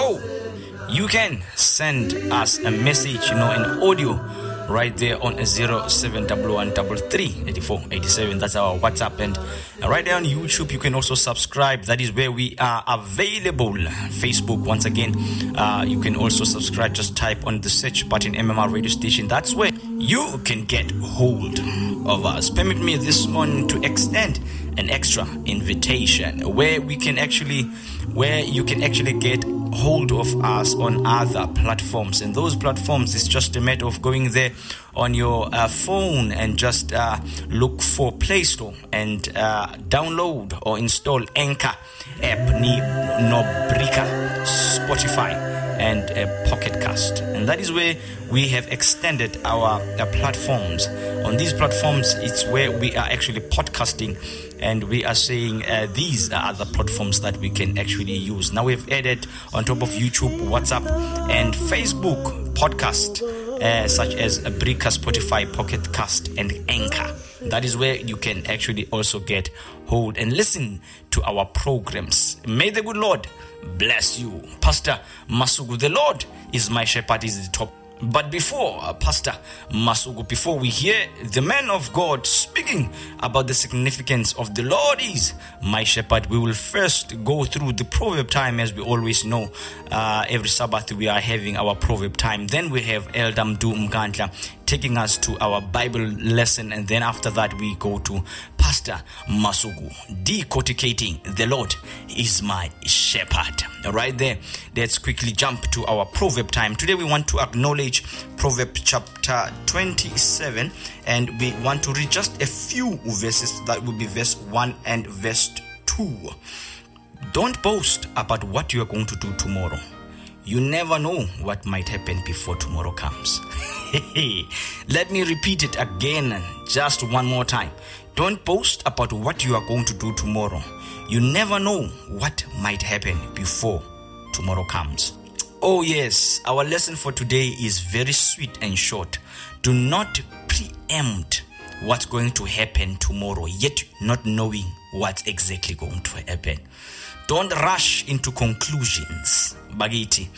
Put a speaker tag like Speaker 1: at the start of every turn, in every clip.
Speaker 1: Oh, you can send us a message, you know, an audio right there on 0711338487. That's our WhatsApp. And right there on YouTube, you can also subscribe. That is where we are available. Facebook, once again, uh, you can also subscribe. Just type on the search button MMR radio station. That's where you can get hold of us. Permit me this morning to extend an extra invitation where we can actually where you can actually get hold of us on other platforms and those platforms it's just a matter of going there on your uh, phone and just uh, look for play store and uh, download or install anchor app nobrika spotify and uh, Pocketcast. And that is where we have extended our uh, platforms. On these platforms, it's where we are actually podcasting and we are saying uh, these are other platforms that we can actually use. Now we've added on top of YouTube, WhatsApp, and Facebook podcast uh, such as a Breaker, Spotify, Pocket Cast, and Anchor. That is where you can actually also get hold and listen to our programs. May the good Lord bless you. Pastor Masugu, the Lord is my shepherd, is the top But before, uh, Pastor Masugu, before we hear the man of God speaking about the significance of the Lord is my shepherd, we will first go through the proverb time as we always know. Uh, every Sabbath we are having our proverb time. Then we have Eldam Du Mkandla taking us to our Bible lesson, and then after that we go to Pastor Masugu, decorticating the Lord is my shepherd. Right there, let's quickly jump to our proverb time. Today, we want to acknowledge Proverb chapter 27, and we want to read just a few verses that will be verse 1 and verse 2. Don't boast about what you are going to do tomorrow. You never know what might happen before tomorrow comes. Let me repeat it again, just one more time. Don't boast about what you are going to do tomorrow. You never know what might happen before tomorrow comes. Oh, yes, our lesson for today is very sweet and short. Do not preempt what's going to happen tomorrow, yet not knowing what's exactly going to happen. don't rush into conclusions bakithi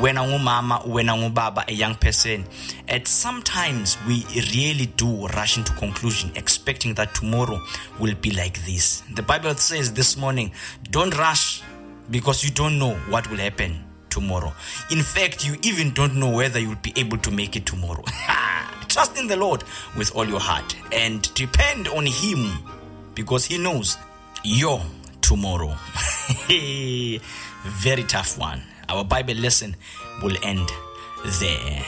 Speaker 1: wena ngumama wena ngubaba a young person at sometimes we really do rush into conclusion expecting that tomorrow will be like this the bible says this morning don't rush because you don't know what will happen tomorrow in fact you even don't know whether you'll be able to make it tomorrow trust in the lord with all your heart and depend on him because he knows your tomorrow. Very tough one. Our Bible lesson will end there.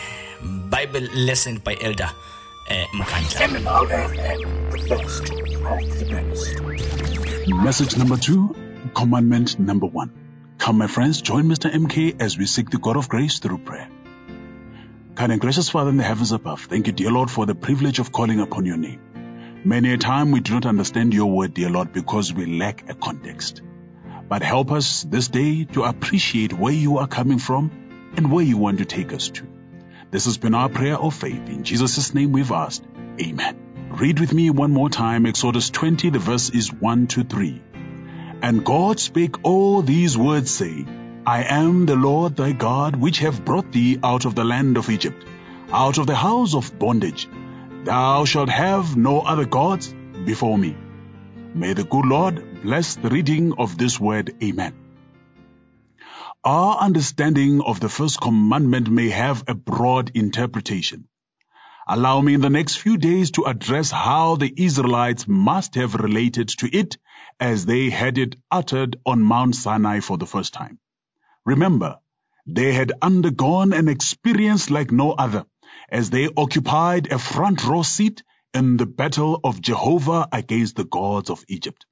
Speaker 1: Bible lesson by Elder uh,
Speaker 2: Mkandla.
Speaker 3: Message number two, commandment number one. Come, my friends, join Mr. MK as we seek the God of grace through prayer. Kind and gracious Father in the heavens above, thank you, dear Lord, for the privilege of calling upon your name. Many a time we do not understand your word, dear Lord, because we lack a context. But help us this day to appreciate where you are coming from and where you want to take us to. This has been our prayer of faith. In Jesus' name we've asked. Amen. Read with me one more time Exodus 20, the verse is 1 to 3. And God spake all these words, saying, I am the Lord thy God, which have brought thee out of the land of Egypt, out of the house of bondage. Thou shalt have no other gods before me. May the good Lord bless the reading of this word. Amen. Our understanding of the first commandment may have a broad interpretation. Allow me in the next few days to address how the Israelites must have related to it as they had it uttered on Mount Sinai for the first time. Remember, they had undergone an experience like no other. as they occupied a front row seat in the battle of Jehovah against the gods of Egypt.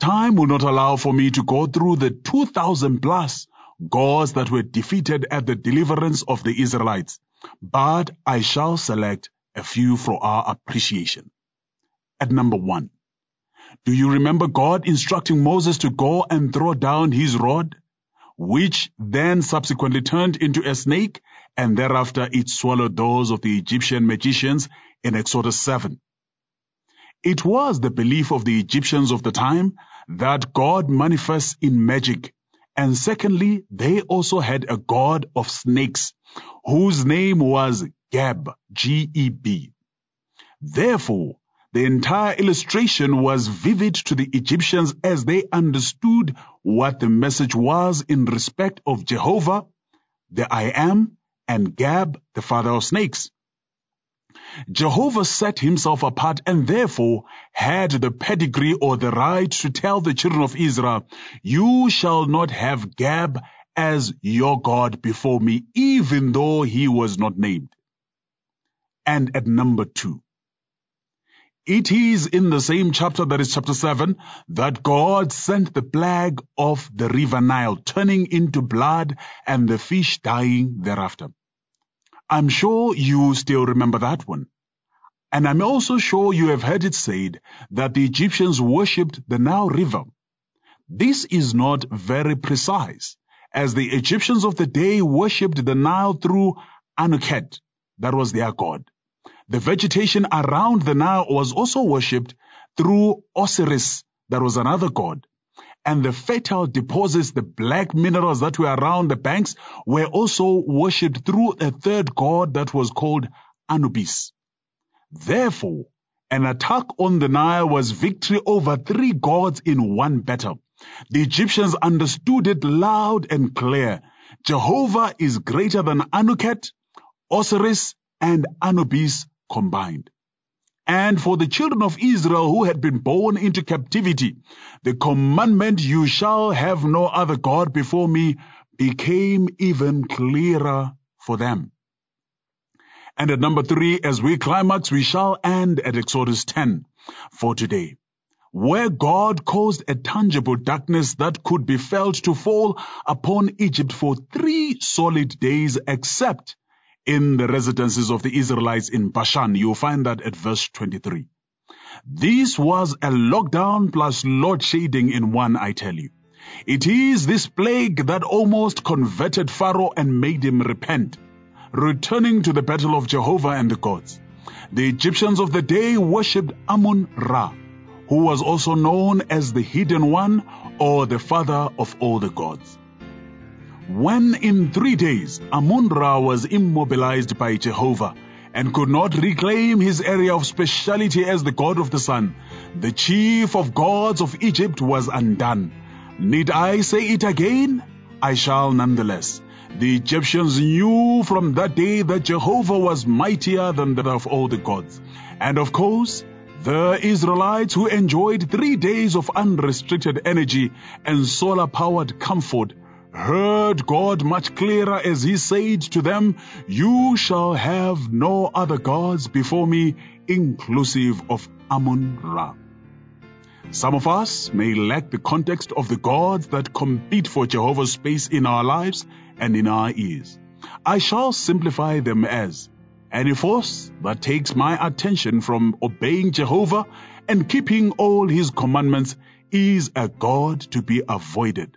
Speaker 3: Time will not allow for me to go through the 2,000 plus gods that were defeated at the deliverance of the Israelites, but I shall select a few for our appreciation. At number one, do you remember God instructing Moses to go and throw down his rod? which then subsequently turned into a snake, and thereafter it swallowed those of the Egyptian magicians in Exodus 7. It was the belief of the Egyptians of the time that God manifests in magic, and secondly, they also had a god of snakes, whose name was Geb, G-E-B. Therefore, The entire illustration was vivid to the Egyptians as they understood what the message was in respect of Jehovah, the I Am, and Gab, the father of snakes. Jehovah set himself apart and therefore had the pedigree or the right to tell the children of Israel, You shall not have Gab as your God before me, even though he was not named. And at number two, It is in the same chapter, that is chapter 7, that God sent the plague of the river Nile, turning into blood and the fish dying thereafter. I'm sure you still remember that one. And I'm also sure you have heard it said that the Egyptians worshipped the Nile River. This is not very precise, as the Egyptians of the day worshipped the Nile through Anuket, that was their god. The vegetation around the Nile was also worshipped through Osiris, that was another god. And the fertile deposits, the black minerals that were around the banks, were also worshipped through a third god that was called Anubis. Therefore, an attack on the Nile was victory over three gods in one battle. The Egyptians understood it loud and clear. Jehovah is greater than Anuket, Osiris, and Anubis, combined. And for the children of Israel who had been born into captivity, the commandment, you shall have no other God before me, became even clearer for them. And at number three, as we climax, we shall end at Exodus 10 for today, where God caused a tangible darkness that could be felt to fall upon Egypt for three solid days, except in the residences of the Israelites in Bashan. You'll find that at verse 23. This was a lockdown plus load shading in one, I tell you. It is this plague that almost converted Pharaoh and made him repent, returning to the battle of Jehovah and the gods. The Egyptians of the day worshipped Amun Ra, who was also known as the Hidden One or the Father of all the gods. When in three days Amun Ra was immobilized by Jehovah and could not reclaim his area of speciality as the god of the sun, the chief of gods of Egypt was undone. Need I say it again? I shall nonetheless. The Egyptians knew from that day that Jehovah was mightier than that of all the gods. And of course, the Israelites who enjoyed three days of unrestricted energy and solar powered comfort heard God much clearer as he said to them, You shall have no other gods before me, inclusive of Amun Ra. Some of us may lack the context of the gods that compete for Jehovah's space in our lives and in our ears. I shall simplify them as any force that takes my attention from obeying Jehovah and keeping all his commandments is a God to be avoided.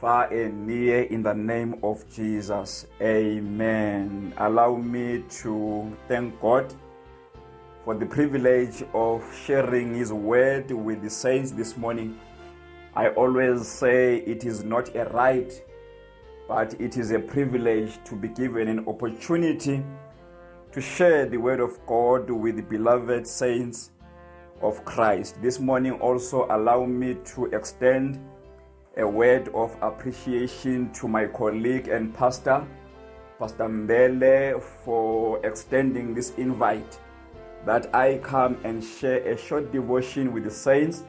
Speaker 4: far and near in the name of Jesus. Amen. Allow me to thank God for the privilege of sharing His word with the saints this morning. I always say it is not a right, but it is a privilege to be given an opportunity to share the word of God with the beloved saints of Christ. This morning, also allow me to extend a word of appreciation to my colleague and pastor, Pastor Mbele, for extending this invite that I come and share a short devotion with the saints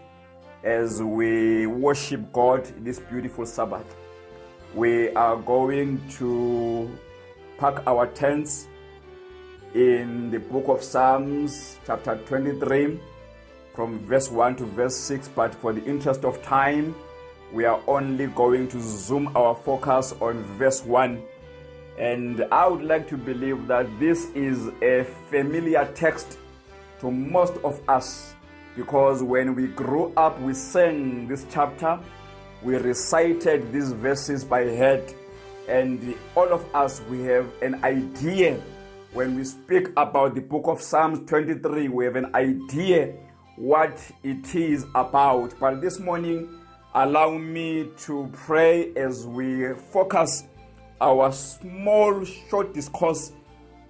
Speaker 4: as we worship God this beautiful Sabbath. We are going to pack our tents in the book of Psalms, chapter 23, from verse 1 to verse 6. But for the interest of time, we are only going to zoom our focus on verse 1. And I would like to believe that this is a familiar text to most of us because when we grew up, we sang this chapter, we recited these verses by head, and all of us we have an idea when we speak about the book of Psalms 23, we have an idea what it is about. But this morning, allow me to pray as we focus our small short discourse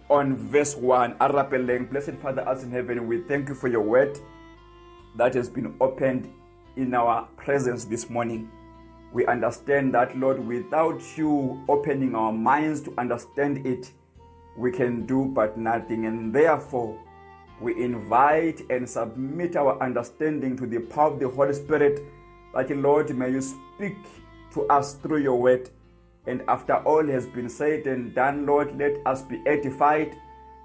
Speaker 4: on verse 1 arapeleng blessed father as in heaven we thank you for your word that has been opened in our presence this morning we understand that lord without you opening our minds to understand it we can do but nothing and therefore we invite and submit our understanding to the power of the holy spirit That, Lord, may you speak to us through your word. And after all has been said and done, Lord, let us be edified,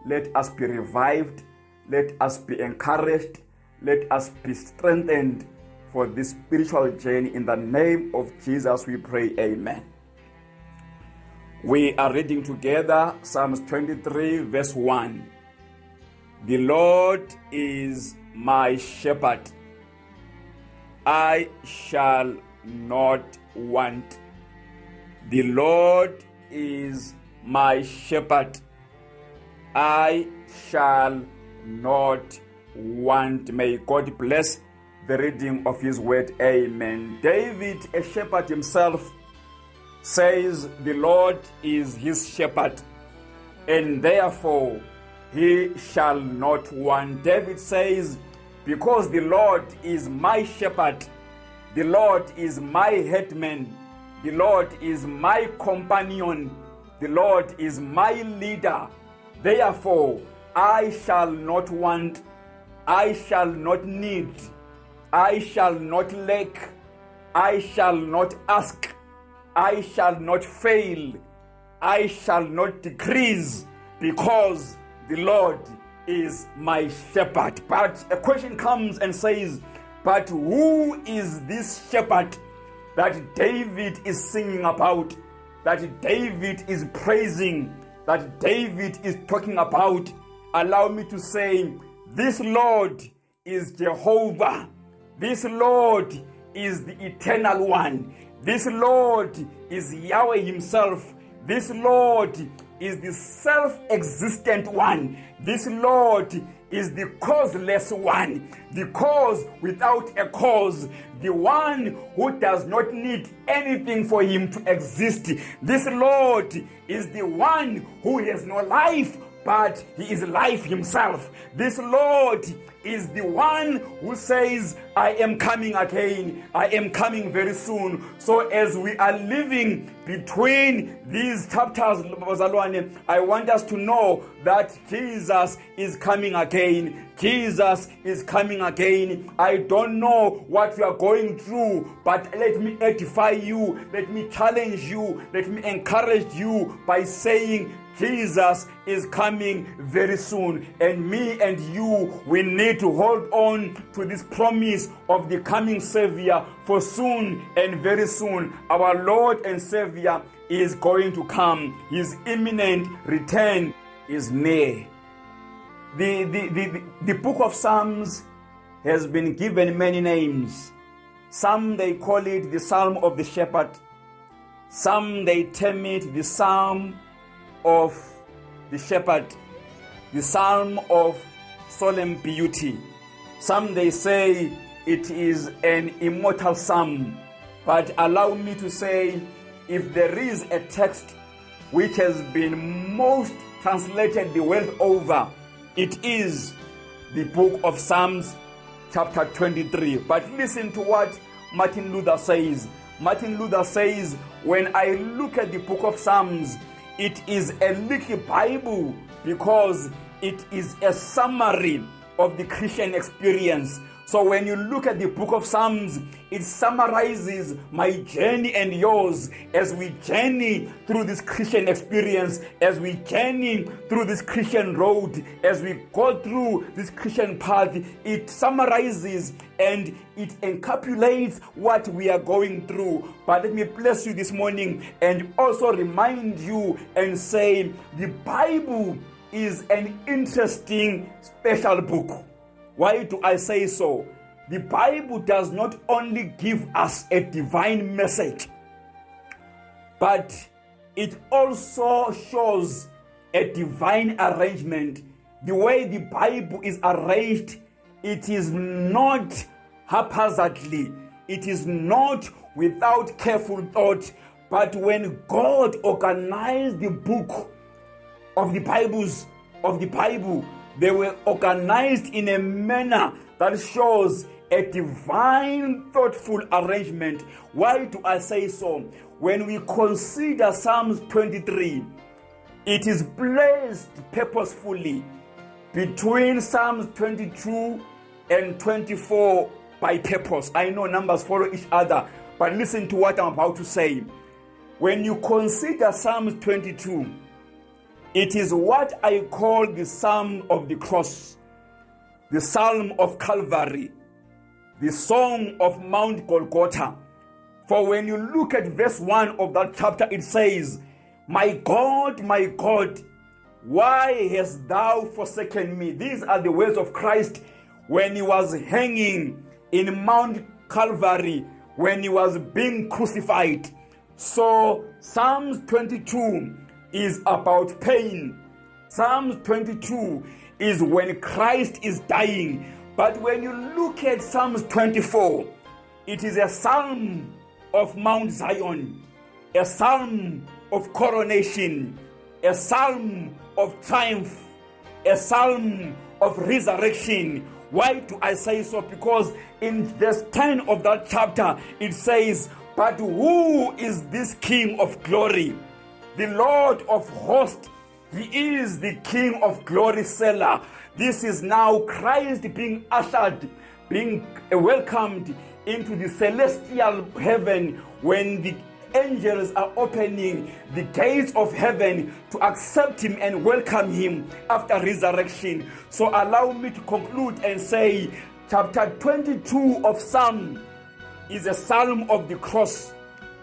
Speaker 4: let us be revived, let us be encouraged, let us be strengthened for this spiritual journey. In the name of Jesus, we pray, Amen. We are reading together Psalms 23, verse 1. The Lord is my shepherd. I shall not want. The Lord is my shepherd. I shall not want. May God bless the reading of His word. Amen. David, a shepherd himself, says, The Lord is his shepherd, and therefore he shall not want. David says, Because the Lord is my shepherd, the Lord is my headman, the Lord is my companion, the Lord is my leader. Therefore, I shall not want, I shall not need, I shall not lack, I shall not ask, I shall not fail, I shall not decrease, because the Lord is my shepherd. But a question comes and says, But who is this shepherd that David is singing about, that David is praising, that David is talking about? Allow me to say, This Lord is Jehovah. This Lord is the eternal one. This Lord is Yahweh Himself. This Lord is the self existent one. This Lord is the causeless one, the cause without a cause, the one who does not need anything for him to exist. This Lord is the one who has no life but He is life Himself. This Lord is the one who says, I am coming again, I am coming very soon. So, as we are living between these chapters, I want us to know that Jesus is coming again. Jesus is coming again. I don't know what you are going through, but let me edify you, let me challenge you, let me encourage you by saying, Jesus is coming very soon, and me and you, we need to hold on to this promise of the coming Savior. For soon and very soon, our Lord and Savior is going to come. His imminent return is near. the, the, the, the book of Psalms has been given many names. Some they call it the Psalm of the Shepherd, some they term it the Psalm of the Shepherd, the Psalm of Solemn Beauty. Some they say it is an immortal psalm, but allow me to say if there is a text which has been most translated the world over It is the book of Psalms, chapter 23. But listen to what Martin Luther says. Martin Luther says, When I look at the book of Psalms, it is a little Bible because it is a summary of the Christian experience. So when you look at the book of Psalms, it summarizes my journey and yours as we journey through this Christian experience, as we journey through this Christian road, as we go through this Christian path. It summarizes and it encapsulates what we are going through. But let me bless you this morning and also remind you and say the Bible is an interesting special book. Why do I say so? The Bible does not only give us a divine message, but it also shows a divine arrangement. The way the Bible is arranged, it is not haphazardly, it is not without careful thought. But when God organized the book of the Bibles, of the Bible, They were organized in a manner that shows a divine thoughtful arrangement. Why do I say so? When we consider Psalms 23, it is placed purposefully between Psalms 22 and 24 by purpose. I know numbers follow each other, but listen to what I'm about to say. When you consider Psalms 22, It is what I call the psalm of the cross, the psalm of Calvary, the song of Mount Golgotha. For when you look at verse 1 of that chapter, it says, My God, my God, why hast thou forsaken me? These are the words of Christ when he was hanging in Mount Calvary, when he was being crucified. So, Psalms 22 is about pain. Psalms 22 is when Christ is dying. But when you look at Psalms 24, it is a psalm of Mount Zion, a psalm of coronation, a psalm of triumph, a psalm of resurrection. Why do I say so? Because in verse 10 of that chapter, it says, But who is this King of glory? the Lord of hosts. He is the King of glory seller. This is now Christ being ushered, being welcomed into the celestial heaven when the angels are opening the gates of heaven to accept him and welcome him after resurrection. So allow me to conclude and say chapter 22 of Psalm is a psalm of the cross,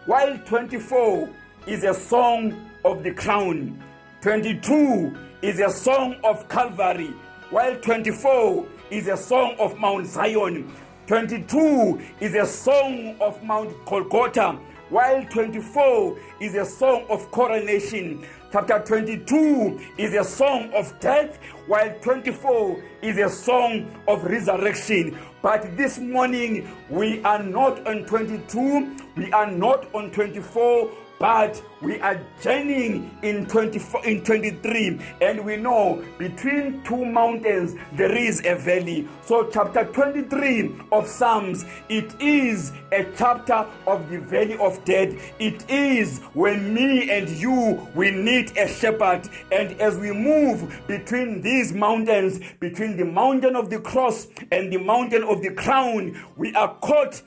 Speaker 4: while 24 is a song of the crown. 22 is a song of Calvary, while 24 is a song of Mount Zion. 22 is a song of Mount Golgotha, while 24 is a song of coronation. Chapter 22 is a song of death, while 24 is a song of resurrection. But this morning, we are not on 22, we are not on 24, but we are journeying in 24 in 23 and we know between two mountains there is a valley so chapter 23 of psalms it is a chapter of the valley of death it is when me and you we need a shepherd and as we move between these mountains between the mountain of the cross and the mountain of the crown we are caught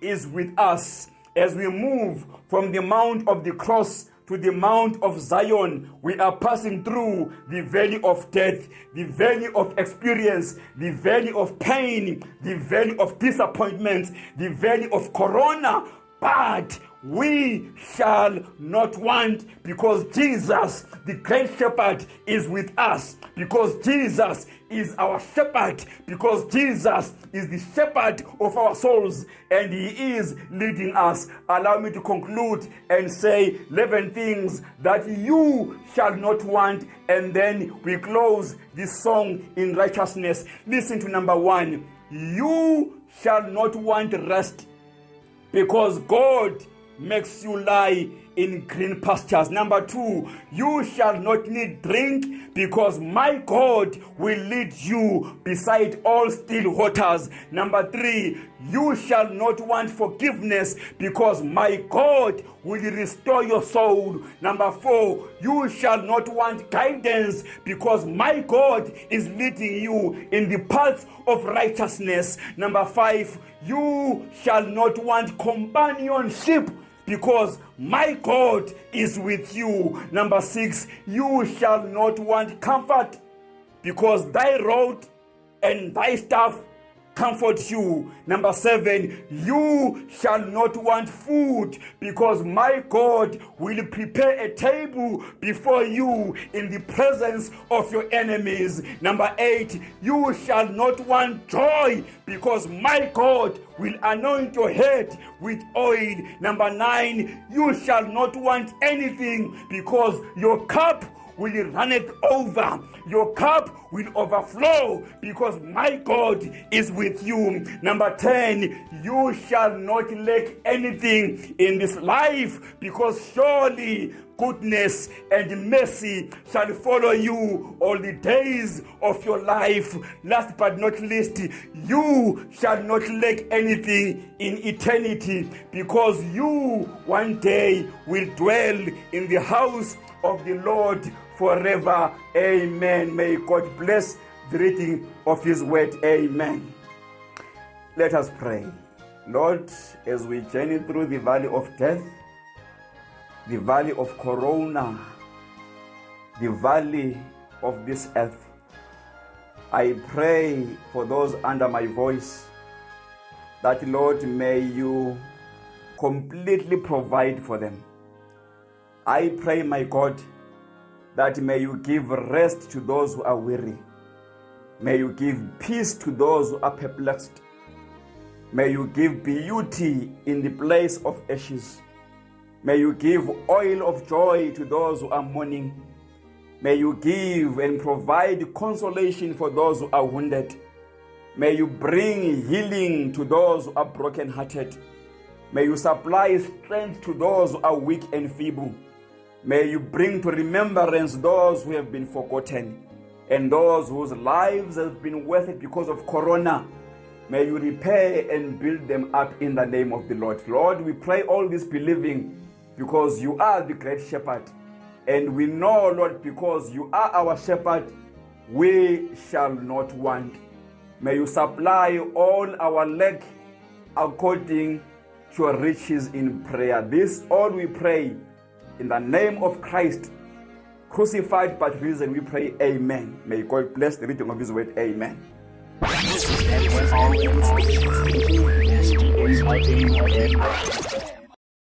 Speaker 4: is with us. As we move from the mount of the cross to the Mount of Zion. We are passing through the valley of death, the valley of experience, the valley of pain, the valley of disappointment, the valley of corona. But we shall not want because Jesus, the great shepherd, is with us, because Jesus is our shepherd, because Jesus is the shepherd of our souls and he is leading us. Allow me to conclude and say 11 things that you shall not want, and then we close this song in righteousness. Listen to number one you shall not want rest because God makes you lie in green pastures. Number two, you shall not need drink because my God will lead you beside all still waters. Number three, you shall not want forgiveness because my God will restore your soul. Number four, you shall not want guidance because my God is leading you in the paths of righteousness. Number five, you shall not want companionship because my God is with you. Number six, you shall not want comfort because thy rod and thy staff comfort you. Number seven, you shall not want food because my God will prepare a table before you in the presence of your enemies. Number eight, you shall not want joy because my God will anoint your head with oil. Number nine, you shall not want anything because your cup will run it over. Your cup will overflow because my God is with you. Number 10, you shall not lack anything in this life because surely goodness and mercy shall follow you all the days of your life. Last but not least, you shall not lack anything in eternity because you one day will dwell in the house of the Lord forever. Amen. May God bless the reading of His word. Amen. Let us pray. Lord, as we journey through the valley of death, the valley of corona, the valley of this earth, I pray for those under my voice that, Lord, may you completely provide for them. I pray, my God that may you give rest to those who are weary. May you give peace to those who are perplexed. May you give beauty in the place of ashes. May you give oil of joy to those who are mourning. May you give and provide consolation for those who are wounded. May you bring healing to those who are brokenhearted. May you supply strength to those who are weak and feeble. May you bring to remembrance those who have been forgotten and those whose lives have been wasted because of corona. May you repair and build them up in the name of the Lord. Lord, we pray all this believing because you are the great shepherd. And we know, Lord, because you are our shepherd, we shall not want. May you supply all our lack according to your riches in prayer. This all we pray In the name of Christ, crucified but risen, we pray, Amen. May God bless the reading of His word, Amen.
Speaker 2: That was all